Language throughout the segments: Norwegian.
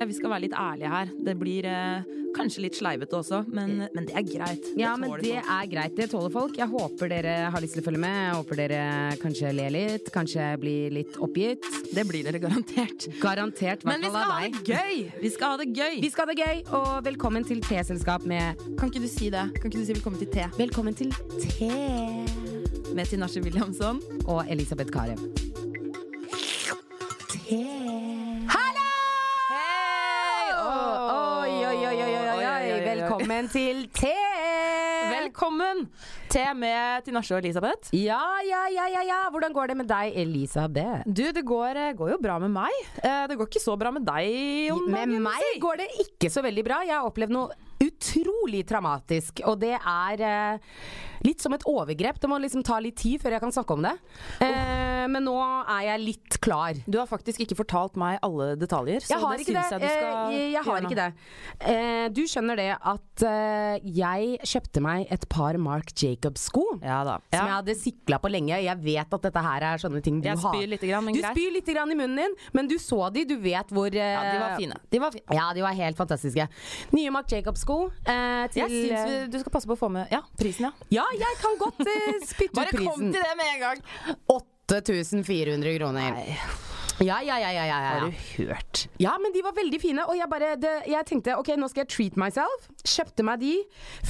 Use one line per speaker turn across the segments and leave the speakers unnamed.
Vi skal være litt ærlige her. Det blir eh, kanskje litt sleivete også, men, men det er greit.
Ja, men det
folk.
er greit. Det tåler folk. Jeg håper dere har lyst til å følge med. Jeg håper dere kanskje ler litt, kanskje blir litt oppgitt.
Det blir dere garantert.
Garantert,
Men vi skal ha det gøy! Vi skal ha det gøy.
Vi skal ha det gøy, og velkommen til Teselskap med
Kan ikke du si det? Kan ikke du si velkommen til Te
Velkommen til Te
med Tinashe Williamson?
og Elisabeth Carew. Velkommen til Te!
Velkommen! Te med Tinashe og Elisabeth.
Ja, ja, ja, ja, ja. Hvordan går det med deg, Elisabeth?
Du, det går, eh, går jo bra med meg. Eh, Det går ikke så bra med deg om
Med
dagen.
meg går det ikke så veldig bra. Jeg har opplevd noe utrolig traumatisk, og det er eh, litt som et overgrep. Det må liksom ta litt tid før jeg kan snakke om det. Eh, men nå er jeg litt klar.
Du har faktisk ikke fortalt meg alle detaljer, så
Jeg har
det
ikke det.
jeg du skal
Eh, jeg, jeg har ikke det. Eh, du skjønner det at eh, jeg kjøpte meg et par Marc Jacobs-sko.
Ja da.
Som jeg hadde sikla på lenge. Jeg vet at dette her er sånne ting du
Jeg
har.
spyr lite grann, men
du spyr litt grann i munnen din, men du så de, du vet hvor eh,
Ja, de var fine. De var fine.
Ja, de var helt fantastiske. Nye Marc Jacobs-sko. Eh, til
Jeg syns vi, du skal passe på å få med Ja, prisen, ja.
Ja, jeg kan godt eh, spytte ut
Bare kom til det med en gang!
8400 kroner. Ja, ja, ja, ja, ja, ja.
Har du hørt?
Ja, men de var veldig fine, og jeg bare det, Jeg tenkte ok, nå skal jeg treat myself. Kjøpte meg de.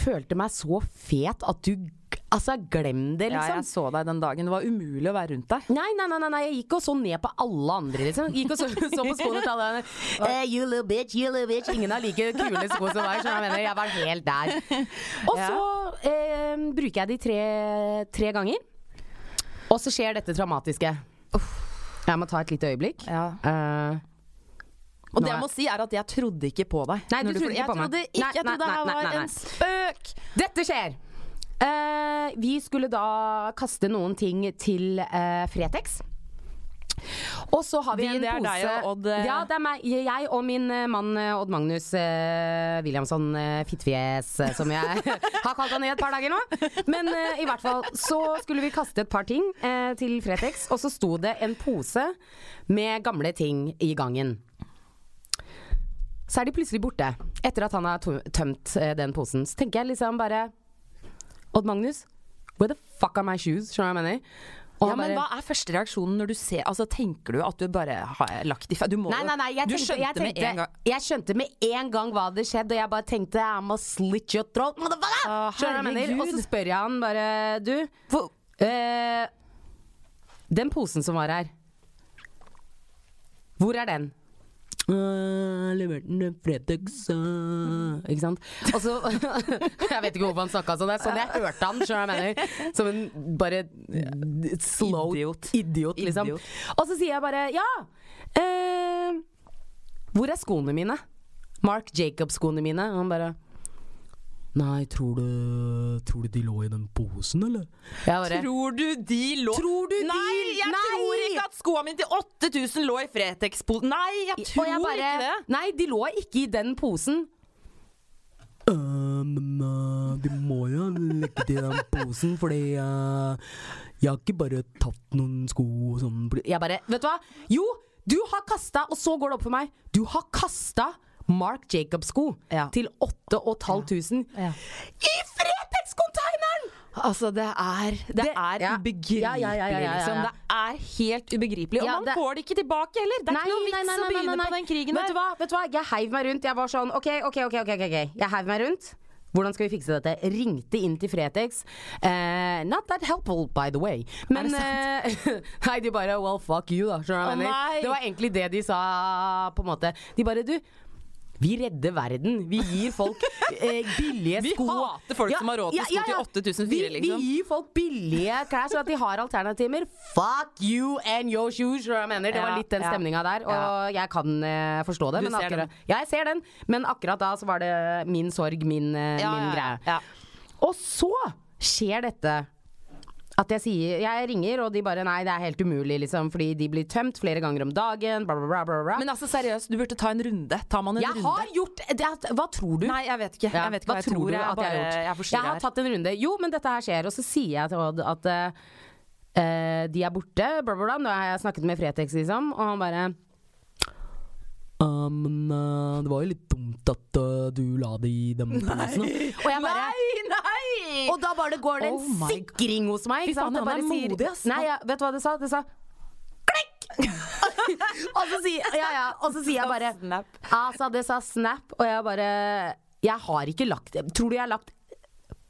Følte meg så fet at du Altså, glem det, liksom.
Ja, jeg så deg den dagen. Det var umulig å være rundt deg.
Nei, nei, nei, nei, nei, jeg gikk og så ned på alle andre, liksom. Gikk og så, så på skoene til alle andre. Eh, you little bitch, you little bitch. Ingen har like kule sko som meg. skjønner Jeg mener, jeg var helt der. Og så eh, bruker jeg de tre, tre ganger. Og så skjer dette traumatiske. Jeg må ta et lite øyeblikk.
Ja.
Uh,
Og det jeg må si, er at jeg trodde ikke på deg.
Nei, du trodde ikke på meg.
Trodde ikke,
Nei,
jeg trodde det her var en spøk.
Dette skjer! Uh, vi skulle da kaste noen ting til uh, Fretex. Og så har vi, en
det er
pose
deg og Odd, eh.
Ja, det er meg. Jeg og min eh, mann eh, Odd Magnus eh, Williamson eh, Fittfjes, eh, som jeg har kalt han i et par dager nå. Men i hvert fall så skulle vi kaste et par ting til Fretex, og så sto det en pose med gamle ting i gangen. Så er de plutselig borte. Etter at han har tømt den posen. Så tenker jeg liksom bare Odd Magnus, where the fuck are my shoes? Skjønner du hva jeg mener?
Ja, men
bare-
Hva er første reaksjonen når du ser Altså, Tenker du at du bare har lagt i? Du må
Nei, nei, nei, jeg tenkte,
skjønte
jeg, tenkte,
med en gang
jeg skjønte med en gang hva hadde skjedd, og jeg bare tenkte I'm a slit your throat, motherfucker! Skjønner du? Og så spør jeg han bare Du,
for,
eh, den posen som var her, hvor er den? Uh, leverte den fredag, uh, Ikke sant? Altså, Jeg vet ikke hvorfor han snakka sånn. Det er sånn jeg hørte han. Skjønner jeg mener? Som en bare slow
Idiot.
idiot liksom.
Idiot.
Og så sier jeg bare ja. Eh, hvor er skoene mine? Mark Jacobs-skoene mine. Og han bare Nei, tror du Tror du de lå i den posen, eller? Jeg bare
Tror du de lå
Tror du de-
Nei, jeg
Nei!
tror ikke at skoene mine til 8000 lå i Fretex-posen. Nei, jeg tror
jeg bare,
ikke det.
Nei, de lå ikke i den posen. men uh, de må jo legge til den posen, fordi uh, jeg har ikke bare tatt noen sko sånn Jeg bare Vet du hva? Jo, du har kasta, og så går det opp for meg, du har kasta Mark Jacobs-sko
Ja.
til 8500
Ja.
i Fretex-containeren!
Altså, det er Det,
Det-
er
ja.
ubegripelig,
Ja,
liksom. Det er helt ubegripelig. Og man
det-
får det ikke tilbake heller. Det er ikke noe vits å begynne på den krigen
Vet du hva? Vet du hva? Jeg heiv meg rundt. Jeg var sånn OK, OK, OK. ok, ok. Jeg heiv meg rundt. Hvordan skal vi fikse dette? Ringte inn til Fretex. Uh, not that helpful, by the way. Men
det
eh, Nei, de bare well, fuck you, da. Skjønner du hva jeg mener? Det var egentlig det de sa, på en måte. De bare du vi redder verden. Vi gir folk eh, billige
Vi
sko.
hater folk som har råd til sko til 8004,
vi,
liksom.
Vi gir folk billige klær, så at de har alternativer. Fuck you and your shoes, hva jeg mener. Det var litt den
ja.
stemninga der, og jeg kan eh, forstå det.
Du
men
ser
akkurat,
den.
Ja, jeg ser den, men akkurat da så var det min sorg, min, eh,
Ja,
min
ja,
greie.
ja.
Og så skjer dette. At jeg sier Jeg ringer, og de bare Nei, det er helt umulig, liksom. Fordi de blir tømt flere ganger om dagen. Bla, bla, bla.
Men altså, seriøst, du burde ta en runde. Tar man en
jeg
runde?
har gjort det, Hva tror du?
Nei, jeg vet ikke.
Ja,
Jeg vet ikke hva, jeg tror.
du
Jeg,
at
bare,
jeg har gjort?
jeg
Jeg har tatt en runde. Jo, men dette her skjer. Og så sier jeg til Odd at eh, eh, de er borte. Bla, bla, bla. Nå har jeg snakket med Fretex, liksom. Og han bare «Ja, men eh, det var jo litt dumt at uh, du la det i den posen. Og jeg bare
nei!
Og da bare går det en
Oh
sikring hos meg.
Fy faen, han er modig, ass.
Nei, ja, vet du hva det sa? Det sa klikk! og, så sier, ja, ja, og så sier jeg bare
Snap.
Altså, det sa snap, og jeg bare Jeg har ikke lagt Tror du jeg har lagt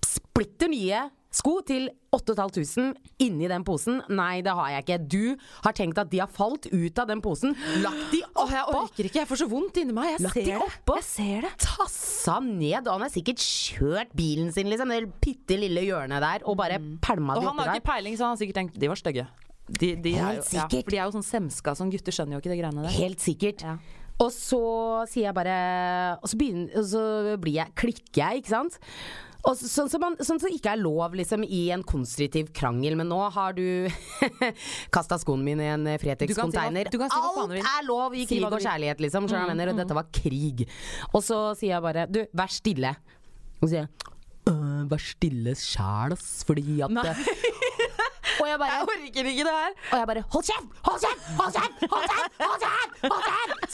splitter nye sko til 8500 inni den posen? Nei, det har jeg ikke. Du har tenkt at de har falt ut av den posen, lagt de
Åh, jeg orker ikke. Jeg får så vondt inni meg. Jeg
Lagt
ser
de oppå.
Jeg ser det.
tassa ned, og han har sikkert kjørt bilen sin, liksom, det bitte lille hjørnet der, og bare pælma
Og han har ikke peiling, så han har sikkert tenkt de var stygge. De, de er jo,
Helt
ja,
sikkert.
for de er jo sånn semska som gutter skjønner jo ikke de greiene der.
Helt sikkert.
Ja.
Og så sier jeg bare Og så, begynner, og så blir jeg, klikker jeg, ikke sant? Og så, sånn som man- sånn som ikke er lov liksom, i en konstruktiv krangel, men nå har du kasta skoene mine i en
Du
eh,
si
Alt er lov i krig og kjærlighet, liksom. Mm, jeg mener? Og dette var krig. Og så sier jeg bare Du, vær stille. Og så sier jeg «Øh, Vær stille sjæl, ass, fordi at
Nei.
Og jeg bare
Jeg orker ikke det her.
og jeg bare Hold kjeft! Hold kjeft! Hold kjeft! Hold kjeft! Hold kjeft! Hold kjeft!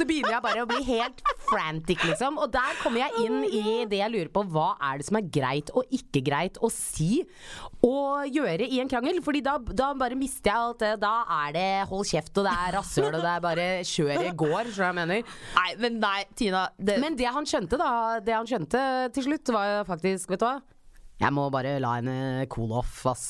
Så begynner jeg bare å bli helt frantic, liksom. Og der kommer jeg inn i det jeg lurer på. Hva er det som er greit og ikke greit å si og gjøre i en krangel? Fordi da, da bare mister jeg alt det. Da er det hold kjeft, og det er rasshøl, og det er bare kjør i går, tror jeg mener?
Nei, men nei, Tina. Det,
Men det han skjønte, da, det han skjønte til slutt, var faktisk, vet du hva? Jeg må bare la henne cool off, ass.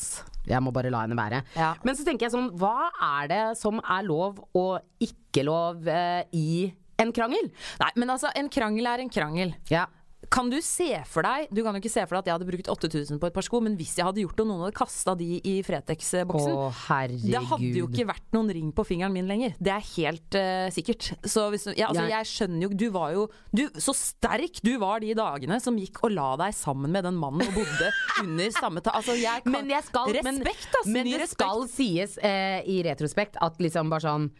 Jeg må bare la henne være.
Ja.
Men så tenker jeg sånn, hva er det som er lov og ikke lov eh, i en krangel?
nei, men altså, en krangel er en krangel.
Ja.
Kan du se for deg Du kan jo ikke se for deg at jeg hadde brukt 8000 på et par sko, men hvis jeg hadde gjort det og noen hadde kasta de i Fretex-boksen Det hadde jo ikke vært noen ring på fingeren min lenger. Det er helt uh, sikkert. Så hvis, ja, altså,
Jeg-
jeg skjønner jo Du var jo du, Så sterk du var de dagene som gikk og la deg sammen med den mannen og bodde under samme tak. Altså, jeg kan,
Men, jeg skal,
Respekt, altså!
men
ny
det
respekt.
skal sies uh, i retrospekt at liksom bare sånn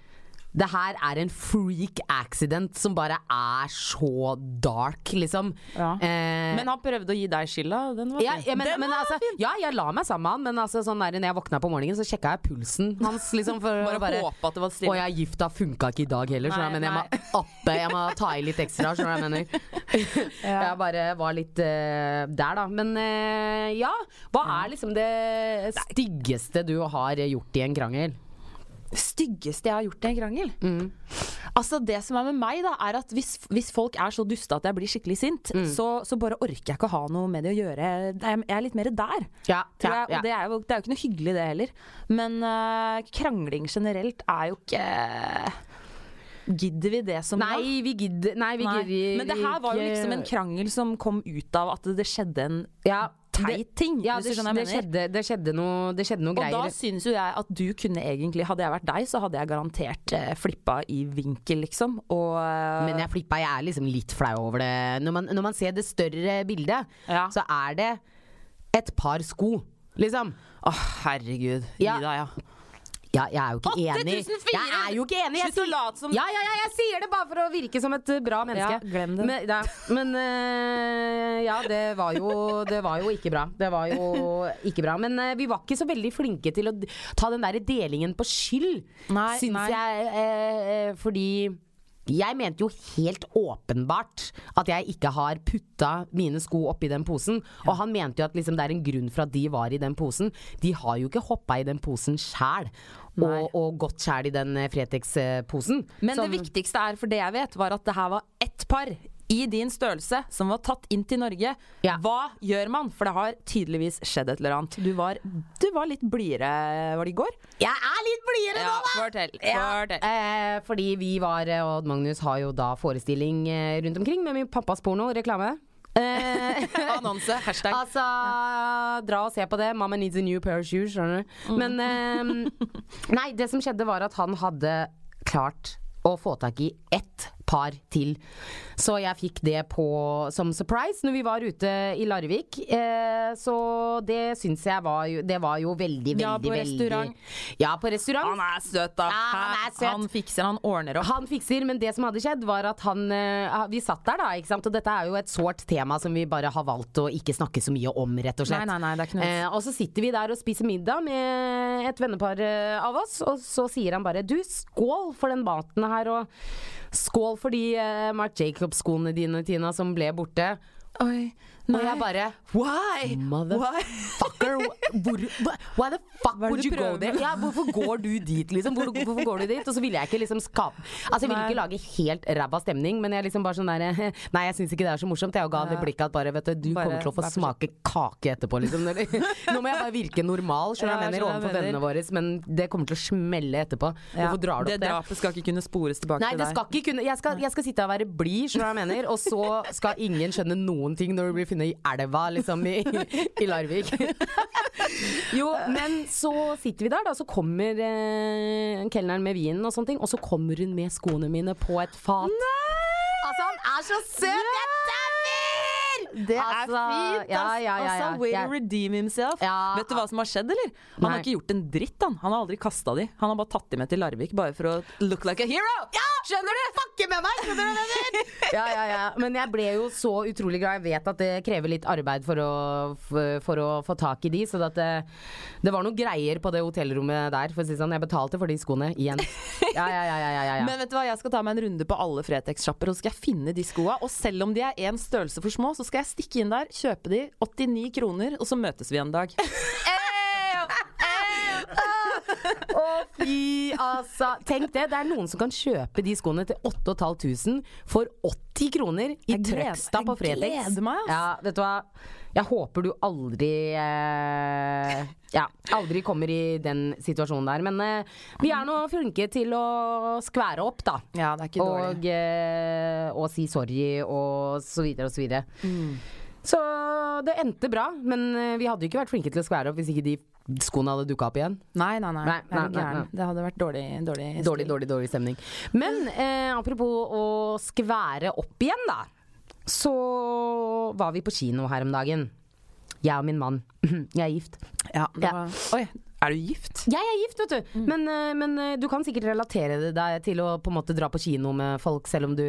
det her er en freak accident som bare er så dark, liksom.
Ja.
Eh,
Men han prøvde å gi deg skylda. Den var
Ja,
fin.
ja, men,
Den
men
var
altså, ja, jeg la meg sammen med han, men altså, sånn der, når jeg våkna på morgenen, så sjekka jeg pulsen hans. Liksom, for
Bare
å bare
håpe at det var
Og
stille.
jeg da funka ikke i dag heller, skjønner du,
Nei,
men jeg må oppe, jeg må ta i litt ekstra, skjønner du hva jeg mener. Jeg bare var litt uh, der, da. Men uh, ja, hva er liksom det styggeste du har gjort i en krangel?
Styggeste jeg har gjort i en krangel.
Mm.
Altså Det som er med meg, da er at hvis, hvis folk er så duste at jeg blir skikkelig sint,
Mm.
så, så bare orker jeg ikke å ha noe med det å gjøre. Jeg jeg er litt mer der.
Ja, ja, ja.
og det, er jo, det er jo ikke noe hyggelig, det heller. Men uh, krangling generelt er jo ikke Gidder vi det som?
Nei, vi gidder Nei, vi
Nei.
gidder
Men det her var jo liksom en krangel som kom ut av at det skjedde en
ja,
teit ting.
Ja, det, det, skjedde, det skjedde noe, det skjedde noe
Og da
greier.
syns jo jeg at du kunne egentlig Hadde jeg vært deg, så hadde jeg garantert eh, flippa i vinkel, liksom. Og eh,
Men jeg flippa, jeg er liksom litt flau over det. Når man, når man ser det større bildet,
Ja.
så er det et par sko, liksom.
Å, herregud. Gi deg, ja.
Ja, jeg er jo ikke
8,
enig. Jeg er jo ikke enig. Jeg sier,
som
ja, ja, ja, jeg sier det bare for å virke som et uh, bra menneske.
Ja, glem det.
Men, ja, men uh, ja, det var, jo, det var jo ikke bra. Det var jo ikke bra. Men uh, vi var ikke så veldig flinke til å ta den der delingen på skyld, syns jeg. Uh, fordi jeg mente jo helt åpenbart at jeg ikke har putta mine sko oppi den posen. Og han mente jo at liksom det er en grunn for at de var i den posen. De har jo ikke hoppa i den posen sjæl. Og, og gått sjæl i den eh, Fretex-posen.
Men
Som-
det viktigste er, for det jeg vet, var at det her var ett par i din størrelse som var tatt inn til Norge.
Ja.
Hva gjør man? For det har tydeligvis skjedd et eller annet. Du var, du var litt blidere, var det i går?
Jeg er litt blidere
Ja,
nå, da!
fortell.
Ja,
fortell.
eh, fordi vi var, eh, og Odd Magnus har jo da forestilling eh, rundt omkring med min pappas porno, reklame. Eh,
Annonse. Hashtag.
Altså, dra og se på det. Mamma needs a new pair of shoes, skjønner du.
Mm.
Men eh, Nei, det som skjedde var at han hadde klart å få tak i ett par til. Så jeg fikk det på som surprise når vi var ute i Larvik. Eh, så det syns jeg var jo Det var jo veldig, veldig,
Ja, på
veldig. Ja, på restaurant.
Han er søt, da.
Ja, han er søt.
Han fikser, han ordner opp.
Han fikser, men det som hadde skjedd, var at han eh, Vi satt der, da, ikke sant. Og dette er jo et sårt tema som vi bare har valgt å ikke snakke så mye om, rett og slett.
Nei, nei, nei, det er ikke noe
Eh, og så sitter vi der og spiser middag med et vennepar eh, av oss, og så sier han bare du, skål for den maten her, og Skål for de eh, Marc Jacobs-skoene dine, Tina, som ble borte.
Oi.
Og jeg bare
Why?
Motherfucker! Hvor, why the fuck
det
would you go there? Ja, hvorfor går du dit, liksom? Hvor, hvorfor går du dit? Og så ville jeg ikke liksom skape Altså, jeg ville ikke lage helt ræva stemning, men jeg liksom bare sånn der Nei, jeg syns ikke det er så morsomt. Jeg ga det blikket at bare, vet du, du
Bare
kommer til å få smake kake etterpå, liksom. Nå må jeg bare virke normal, skjønner
om
jeg mener, overfor vennene våre, men det kommer til å smelle etterpå. Hvorfor drar du opp det?
drapet skal ikke kunne spores tilbake
Nei,
til
det skal ikke kunne Jeg skal, jeg skal sitte og være blid, skjønner om jeg mener? Og så skal ingen skjønne noen ting når du blir funnet i elva, liksom, i, i Larvik. Jo, men så sitter vi der, da, så kommer eh, kelneren med vinen og sånne ting, og så kommer hun med skoene mine på et fat. Nei! Altså, han er så søt! Jeg
Det er
Altså,
fint,
ja,
ass.
ja, ja, ja.
Altså, way to redeem himself.
Ja.
Vet du hva som har skjedd, eller? Han
Nei.
har ikke gjort en dritt, han. Han har aldri kasta de. Han har bare tatt de med til Larvik bare for å look like a hero.
Skjønner du? Fucke med meg! Skjønner du det? Ja, ja, ja. Men jeg ble jo så utrolig glad. Jeg vet at det krever litt arbeid for å, for, for å få tak i de. Så at det, det var noen greier på det hotellrommet der. For å si sånn. Jeg betalte for de skoene igjen. Ja, ja, ja, ja, ja, ja.
Men vet du hva, jeg skal ta meg en runde på alle Fretex-sjapper og så skal jeg finne de skoa. Og selv om de er én størrelse for små, så skal jeg stikke inn der, kjøpe de, 89 kroner, og så møtes vi en dag.
Å, fy, altså. Tenk det. Det er noen som kan kjøpe de skoene til 8500 for 80 kroner i Trøgstad på
jeg gleder meg, ass.
Ja, vet du hva. Jeg håper du aldri eh, Ja, aldri kommer i den situasjonen der. Men eh, vi er nå flinke til å skvære opp, da.
Ja, det er ikke dårlig.
Og, eh, og si sorry og så videre og så videre.
Mm.
Så det endte bra, men eh, vi hadde jo ikke vært flinke til å skvære opp hvis ikke de skoene hadde dukka opp igjen.
Nei, nei, nei.
Nei, nei, nei, nei.
Det hadde vært dårlig Dårlig,
Dårlig, dårlig, dårlig stemning. Men eh, apropos å skvære opp igjen, da. Så var vi på kino her om dagen. Jeg og min mann. Jeg er gift.
Ja, det
Ja.
var... Oi, er du gift?
Jeg er gift, vet du. Men, eh, men eh, du kan sikkert relatere det deg til å på en måte dra på kino med folk, selv om du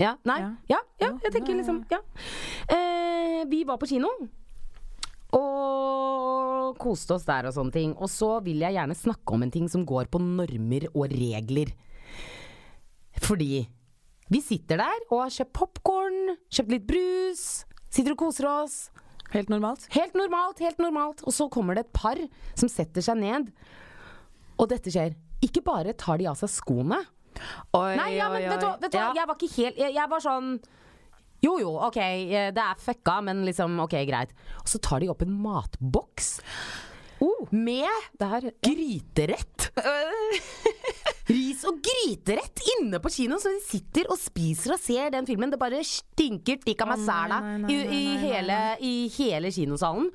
Ja? Nei?
Ja.
Ja, jeg tenker liksom Ja. Eh, vi var på kino. Og koste oss der og sånne ting. Og så vil jeg gjerne snakke om en ting som går på normer og regler. Fordi vi sitter der og har kjøpt popkorn, kjøpt litt brus, sitter og koser oss.
Helt normalt?
Helt normalt, helt normalt. Og så kommer det et par som setter seg ned. Og dette skjer. Ikke bare tar de av seg skoene.
Oi,
Nei, ja, men
oi,
vet du, hva,
oi.
vet du hva?
Ja.
Jeg var ikke helt jeg, jeg var sånn Jo jo, ok, eh, det er fucka, men liksom ok, greit. Og så tar de opp en matboks med
Der,
gryterett. Ris og gryterett inne på kino, så de sitter og spiser og ser den filmen. Det bare stinker tikka masala i, i, hele, i hele kinosalen.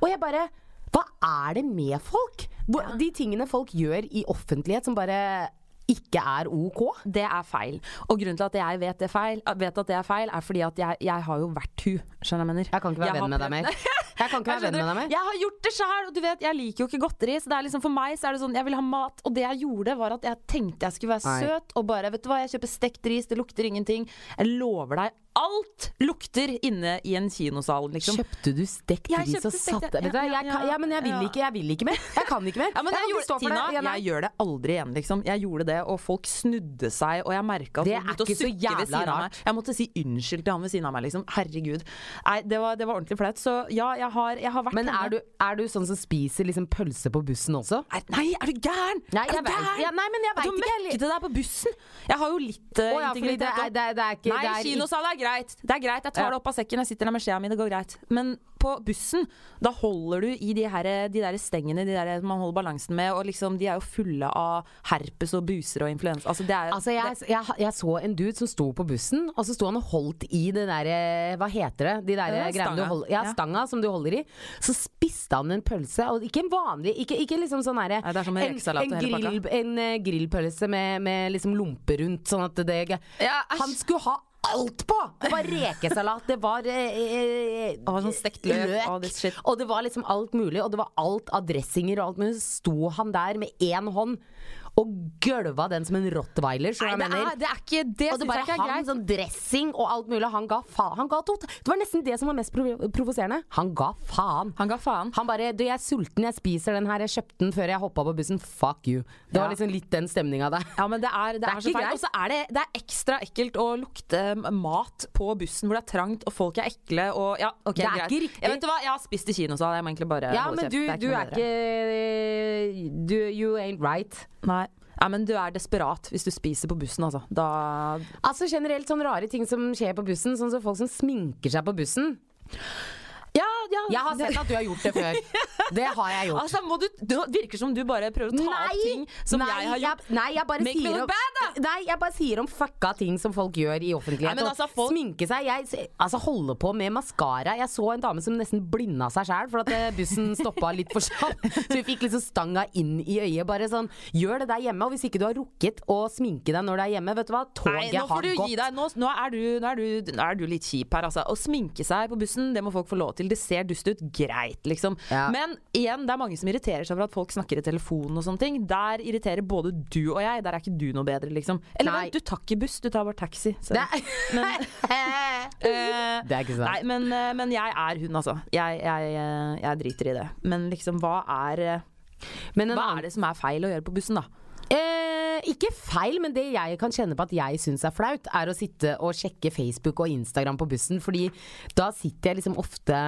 Og jeg bare Hva er det med folk? Hvor, De tingene folk gjør i offentlighet som bare ikke er ok.
Det er feil. Og grunnen til at jeg vet, det feil, vet at det er feil, er fordi at jeg, jeg har jo vært hun. Skjønner jeg mener?
Jeg kan ikke være venn med deg mer. Jeg kan ikke være venn med deg mer.
Jeg har gjort det sjøl, og du vet, jeg liker jo ikke godteri. Så det er liksom for meg så er det sånn, jeg vil ha mat. Og det jeg gjorde, var at jeg tenkte jeg skulle være
Nei.
søt, og bare vet du hva, jeg kjøper stekt ris, det lukter ingenting. Jeg lover deg, alt lukter inne i en kinosal, liksom.
Kjøpte du stekt ris og satte Vet
ja,
ja,
ja,
ja, men jeg vil ikke, jeg vil ikke mer. Jeg kan ikke mer.
Ja, men
jeg
jeg, gjorde, Tina. Jeg gjør det aldri igjen, liksom. Jeg gjorde det, og folk snudde seg, og jeg merka at
Det
folk begynte å sukke ved siden av meg. Jeg måtte si unnskyld til han ved siden av meg, liksom. Herregud. Nei, det var, det var ordentlig flaut. Så ja, jeg har, jeg har vært
Men er du, er du sånn som spiser liksom pølse på bussen også?
Nei, er du gæren?
Nei,
er du gæren?
nei, men jeg
veit
ikke.
du møkkete deg på bussen? Jeg har jo litt uh,
oh, fordi det er, det, er, det er ikke
Nei, kinosal er greit. Det er greit, Jeg tar det opp av sekken, jeg sitter der med skjea mi, det går greit. Men på bussen, da holder du i de, her, de der stengene de der man holder balansen med, og liksom, de er jo fulle av herpes og buser og influensa. Altså, det
Altså, jeg, jeg, jeg så en dude som sto på bussen, og så sto han og holdt i det derre Hva heter det? De der greiene du holder Ja, stanga som du holder i. Så spiste han en pølse, og ikke en vanlig Ikke, ikke liksom sånn herre
er
en, en, grill, en eh, grillpølse med, med liksom lompe rundt, sånn at det
Ja.
Han skulle ha alt på! Det var rekesalat, det var eh, eh,
Å, sånn stekt løk, løk.
og det var liksom alt mulig, og det var alt av dressinger og alt mulig. Så sto han der med én hånd og gølva den som en rottweiler.
Nei, det, er, det er ikke Det
og det bare
jeg
han, sånn dressing og alt mulig. Han ga faen. Han ga tot. Det var nesten det som var mest provo- provoserende. Han ga faen.
Han ga faen.
Han bare Du, jeg er sulten, jeg spiser den her. Jeg kjøpte den før jeg hoppa på bussen. Fuck you. Det
Ja.
var liksom litt den stemninga der.
Ja, men det er, det
Det
er,
er
så feil. Og så er det, det er ekstra ekkelt å lukte mat på bussen hvor det er trangt og folk er ekle og Ja, OK,
Det er
greit.
ikke riktig.
Jeg vet du hva, jeg har spist i kinosal. Jeg må egentlig bare
Ja,
holde kjeft.
du, du er ikke du, You ain't right.
Nei. Ja, men du er desperat hvis du spiser på bussen, altså. Da
Altså generelt sånne rare ting som skjer på bussen, sånn som folk som sminker seg på bussen.
Ja, ja.
Jeg har sett at du har gjort det før. Det har jeg gjort.
Altså, du, det virker som du bare prøver å ta opp ting som
nei,
jeg har gjort.
Jeg, nei, jeg bare
Make
sier om,
bad, da!
Nei, jeg bare sier om fucka ting som folk gjør i offentlighet.
Nei, altså, folk-
Sminke seg. Jeg altså, holder på med maskara. Jeg så en dame som nesten blinda seg sjæl for at eh, bussen stoppa litt for kjapt. Så vi fikk liksom stanga inn i øyet. Bare sånn, gjør det der hjemme. Og hvis ikke du har rukket å sminke deg når du er hjemme, vet du hva, toget
Nei,
har gått.
Nå, nå, du, nå, du, nå er du litt kjip her, altså. Å sminke seg på bussen, det må folk få lov til. Det ser dust ut. Greit, liksom.
Ja.
Men igjen, det er mange som irriterer seg over at folk snakker i telefonen og sånne ting. Der irriterer både du og jeg. Der er ikke du noe bedre, liksom. Eller
Nei.
du tar ikke buss, du tar bare taxi. Men, uh,
det er ikke sant.
Nei, men, uh, men jeg er hun, altså. Jeg, jeg, uh, jeg driter i det. Men liksom, hva er
Men en
Hva er det som er feil å gjøre på bussen, da?
Eh, ikke feil, men det jeg kan kjenne på at jeg syns er flaut, er å sitte og sjekke Facebook og Instagram på bussen, fordi da sitter jeg liksom ofte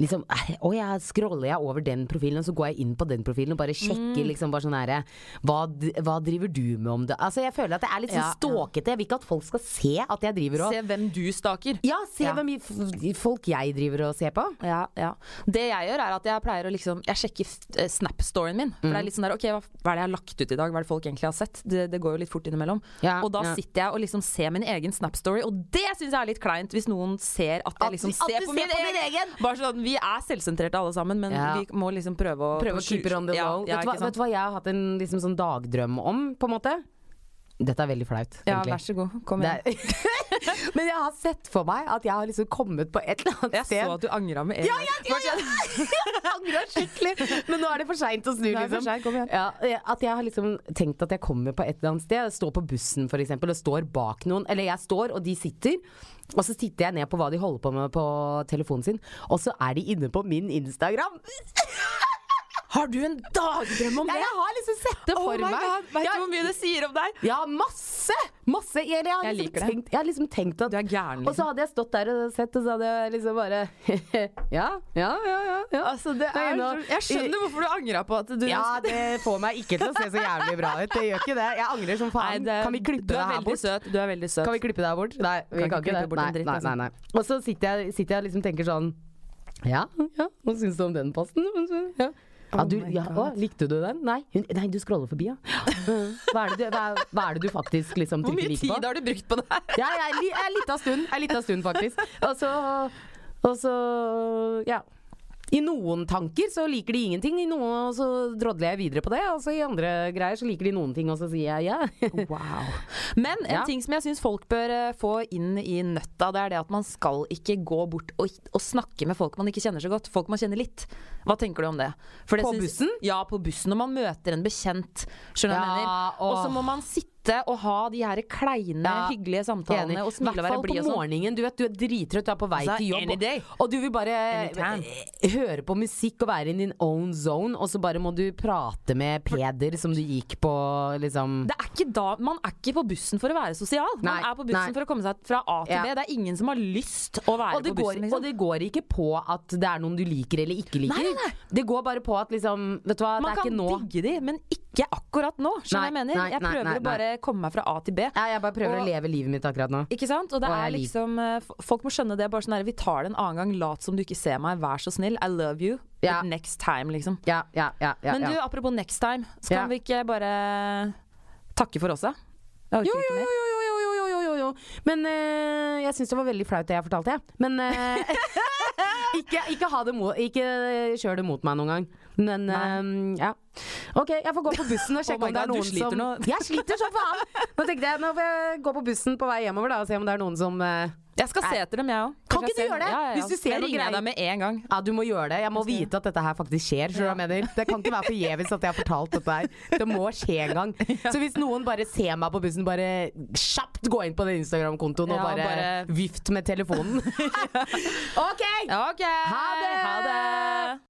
Liksom, eh, å jeg scroller jeg over den profilen, og så går jeg inn på den profilen og bare sjekker liksom bare sånn herre hva, hva driver du med om det? Altså Jeg føler at det er litt sånn
Ja,
ståkete. Jeg vil ikke at folk skal se at jeg driver og
Se hvem du staker.
Ja, se
Ja.
hvem folk jeg driver og ser på.
Ja, ja. Det jeg gjør, er at jeg pleier å liksom Jeg sjekker eh, Snap-storyen min. For det er litt sånn der OK, hva, hva er det jeg har lagt ut i dag? Hva er det folk egentlig har sett? Det, det går jo litt fort innimellom.
Ja,
og da sitter jeg og liksom ser min egen Snap-story, og det syns jeg er litt kleint hvis noen ser at jeg liksom
at
ser
at
på
ser
min
på min
egen.
egen.
Bare sånn, Vi er selvsentrerte alle sammen, men
Ja.
vi må liksom prøve å
Prøve å keep it on the wall.
Ja,
vet, vet du hva jeg har hatt en liksom sånn dagdrøm om, på en måte? Dette er veldig flaut.
Ja, vær så god. Kom igjen.
Men jeg har sett for meg at jeg har liksom kommet på et eller annet
Jeg
sted.
så at du angra med en gang.
ja, ja, ja. Jeg angra skikkelig. Men nå er det for seint å snu, liksom.
sent, kom igjen.
Ja, at jeg har liksom tenkt at jeg kommer på et eller annet sted. Jeg står på bussen eksempel, og står bak noen. Eller jeg står, og de sitter. Og så titter jeg ned på hva de holder på med på telefonen sin, og så er de inne på min Instagram.
Har du en dagdrøm om
Ja,
det?
jeg har liksom sett det
Oh
for
my
meg.
God, Vet du hvor mye det sier om deg?
Ja, masse! Masse. Jeg, jeg, har
Jeg
liksom
liker det.
tenkt, jeg har liksom tenkt at
Du er gæren,
Og så
liksom.
hadde jeg stått der og sett, og så hadde jeg liksom bare Ja, ja, ja. ja, ja.
Altså, det er så, jeg skjønner hvorfor du angra på at du
Ja, det får meg ikke til å se så jævlig bra ut. Det gjør ikke det. Jeg angrer som faen.
Nei, det,
kan vi klippe
deg
det
er
her bort?
søt. Du er veldig søt.
Kan vi klippe det her bort? Nei, vi
Kan
kan,
ikke klippe
det.
bort en
Nei,
dritt,
nei,
altså.
nei, nei. Og så sitter jeg, sitter jeg og liksom tenker sånn Ja, ja, hva syns du om den posten? Ja. Ja,
Oh
du, ja, å, likte du den? Nei, hun, nei du scroller forbi, ja. Hva er det du, hva, hva er det du faktisk liksom
Hvor
trykker
mye
like på?
tid har du brukt på det her?
Ja, jeg er jeg er litt av stund. Jeg er litt av stund, faktisk. Og så, og så Ja. I noen tanker så liker de ingenting, i noen så drodler jeg videre på det. Og så i andre greier så liker de noen ting, og så sier jeg ja.
Wow. Men en
Ja.
ting som jeg syns folk bør eh, få inn i nøtta, det er det at man skal ikke gå bort og, og snakke med folk man ikke kjenner så godt. Folk man kjenner litt. Hva tenker du om det? For det
På bussen?
Ja, på bussen. Når man møter en bekjent. Skjønner du hva jeg mener? Og så må man sitte og ha de her kleine,
Ja,
hyggelige
Enig.
samtalene og smile og være blid
på
og sånn.
morgenen. Du vet, du er drittrøtt, du er på vei
Altså,
til jobb. Og, og du vil bare eh, høre på musikk og være in din own zone, og så bare må du prate med Peder som du gikk på, liksom
Det er ikke da, Man er ikke på bussen for å være sosial. Man
Nei,
er på bussen
nei.
for å komme seg fra A til
Ja.
B. Det er ingen som har lyst å være
og det, går.
Liksom.
og det går ikke på at det er noen du liker eller ikke liker.
Nei.
Det går bare på at liksom Vet du hva,
Man
det er
kan
ikke nå.
digge de, men ikke akkurat nå. Skjønner jeg
Nei,
mener?
nei,
jeg
nei,
prøver
nei,
å bare komme meg fra A til B.
Ja, jeg bare prøver
Og-
å leve livet mitt akkurat nå.
Ikke sant? Og det
Og
er liksom eh, Folk må skjønne det. Bare sånn her, Vi tar det en annen gang. Lat som du ikke ser meg. Vær så snill. I love you.
Ja.
Next time, liksom.
Ja, ja, ja. ja,
Men du, apropos next time. Skal
Ja.
vi ikke bare takke for oss, da?
Jo, jo, jo, jo, jo, jo, jo, jo, jo, jo. Men øh, jeg syns det var veldig flaut det jeg fortalte, jeg. Men øh, ikke, ikke, ha det mot, ikke kjør det mot meg noen gang. Men øh, ja. Ok, jeg får gå på bussen og
Oh
sjekke
oh
om det er noen som
nå.
Jeg sliter som faen! Nå tenkte jeg, nå får jeg gå på bussen på vei hjemover da og se om det er noen som uh,
Jeg skal se etter dem, jeg òg.
Kan ikke du gjøre det? Hvis du ser
jeg ringer deg med en gang.
Ja, du må gjøre det. Jeg må vite at dette her faktisk skjer. hva jeg mener? Det kan ikke være forgjeves at jeg har fortalt dette her. Det må skje en gang. Så hvis noen bare ser meg på bussen, bare kjapt gå inn på den Instagram-kontoen og bare,
bare-
vift med telefonen. OK!
OK.
Ha det!
Ha det.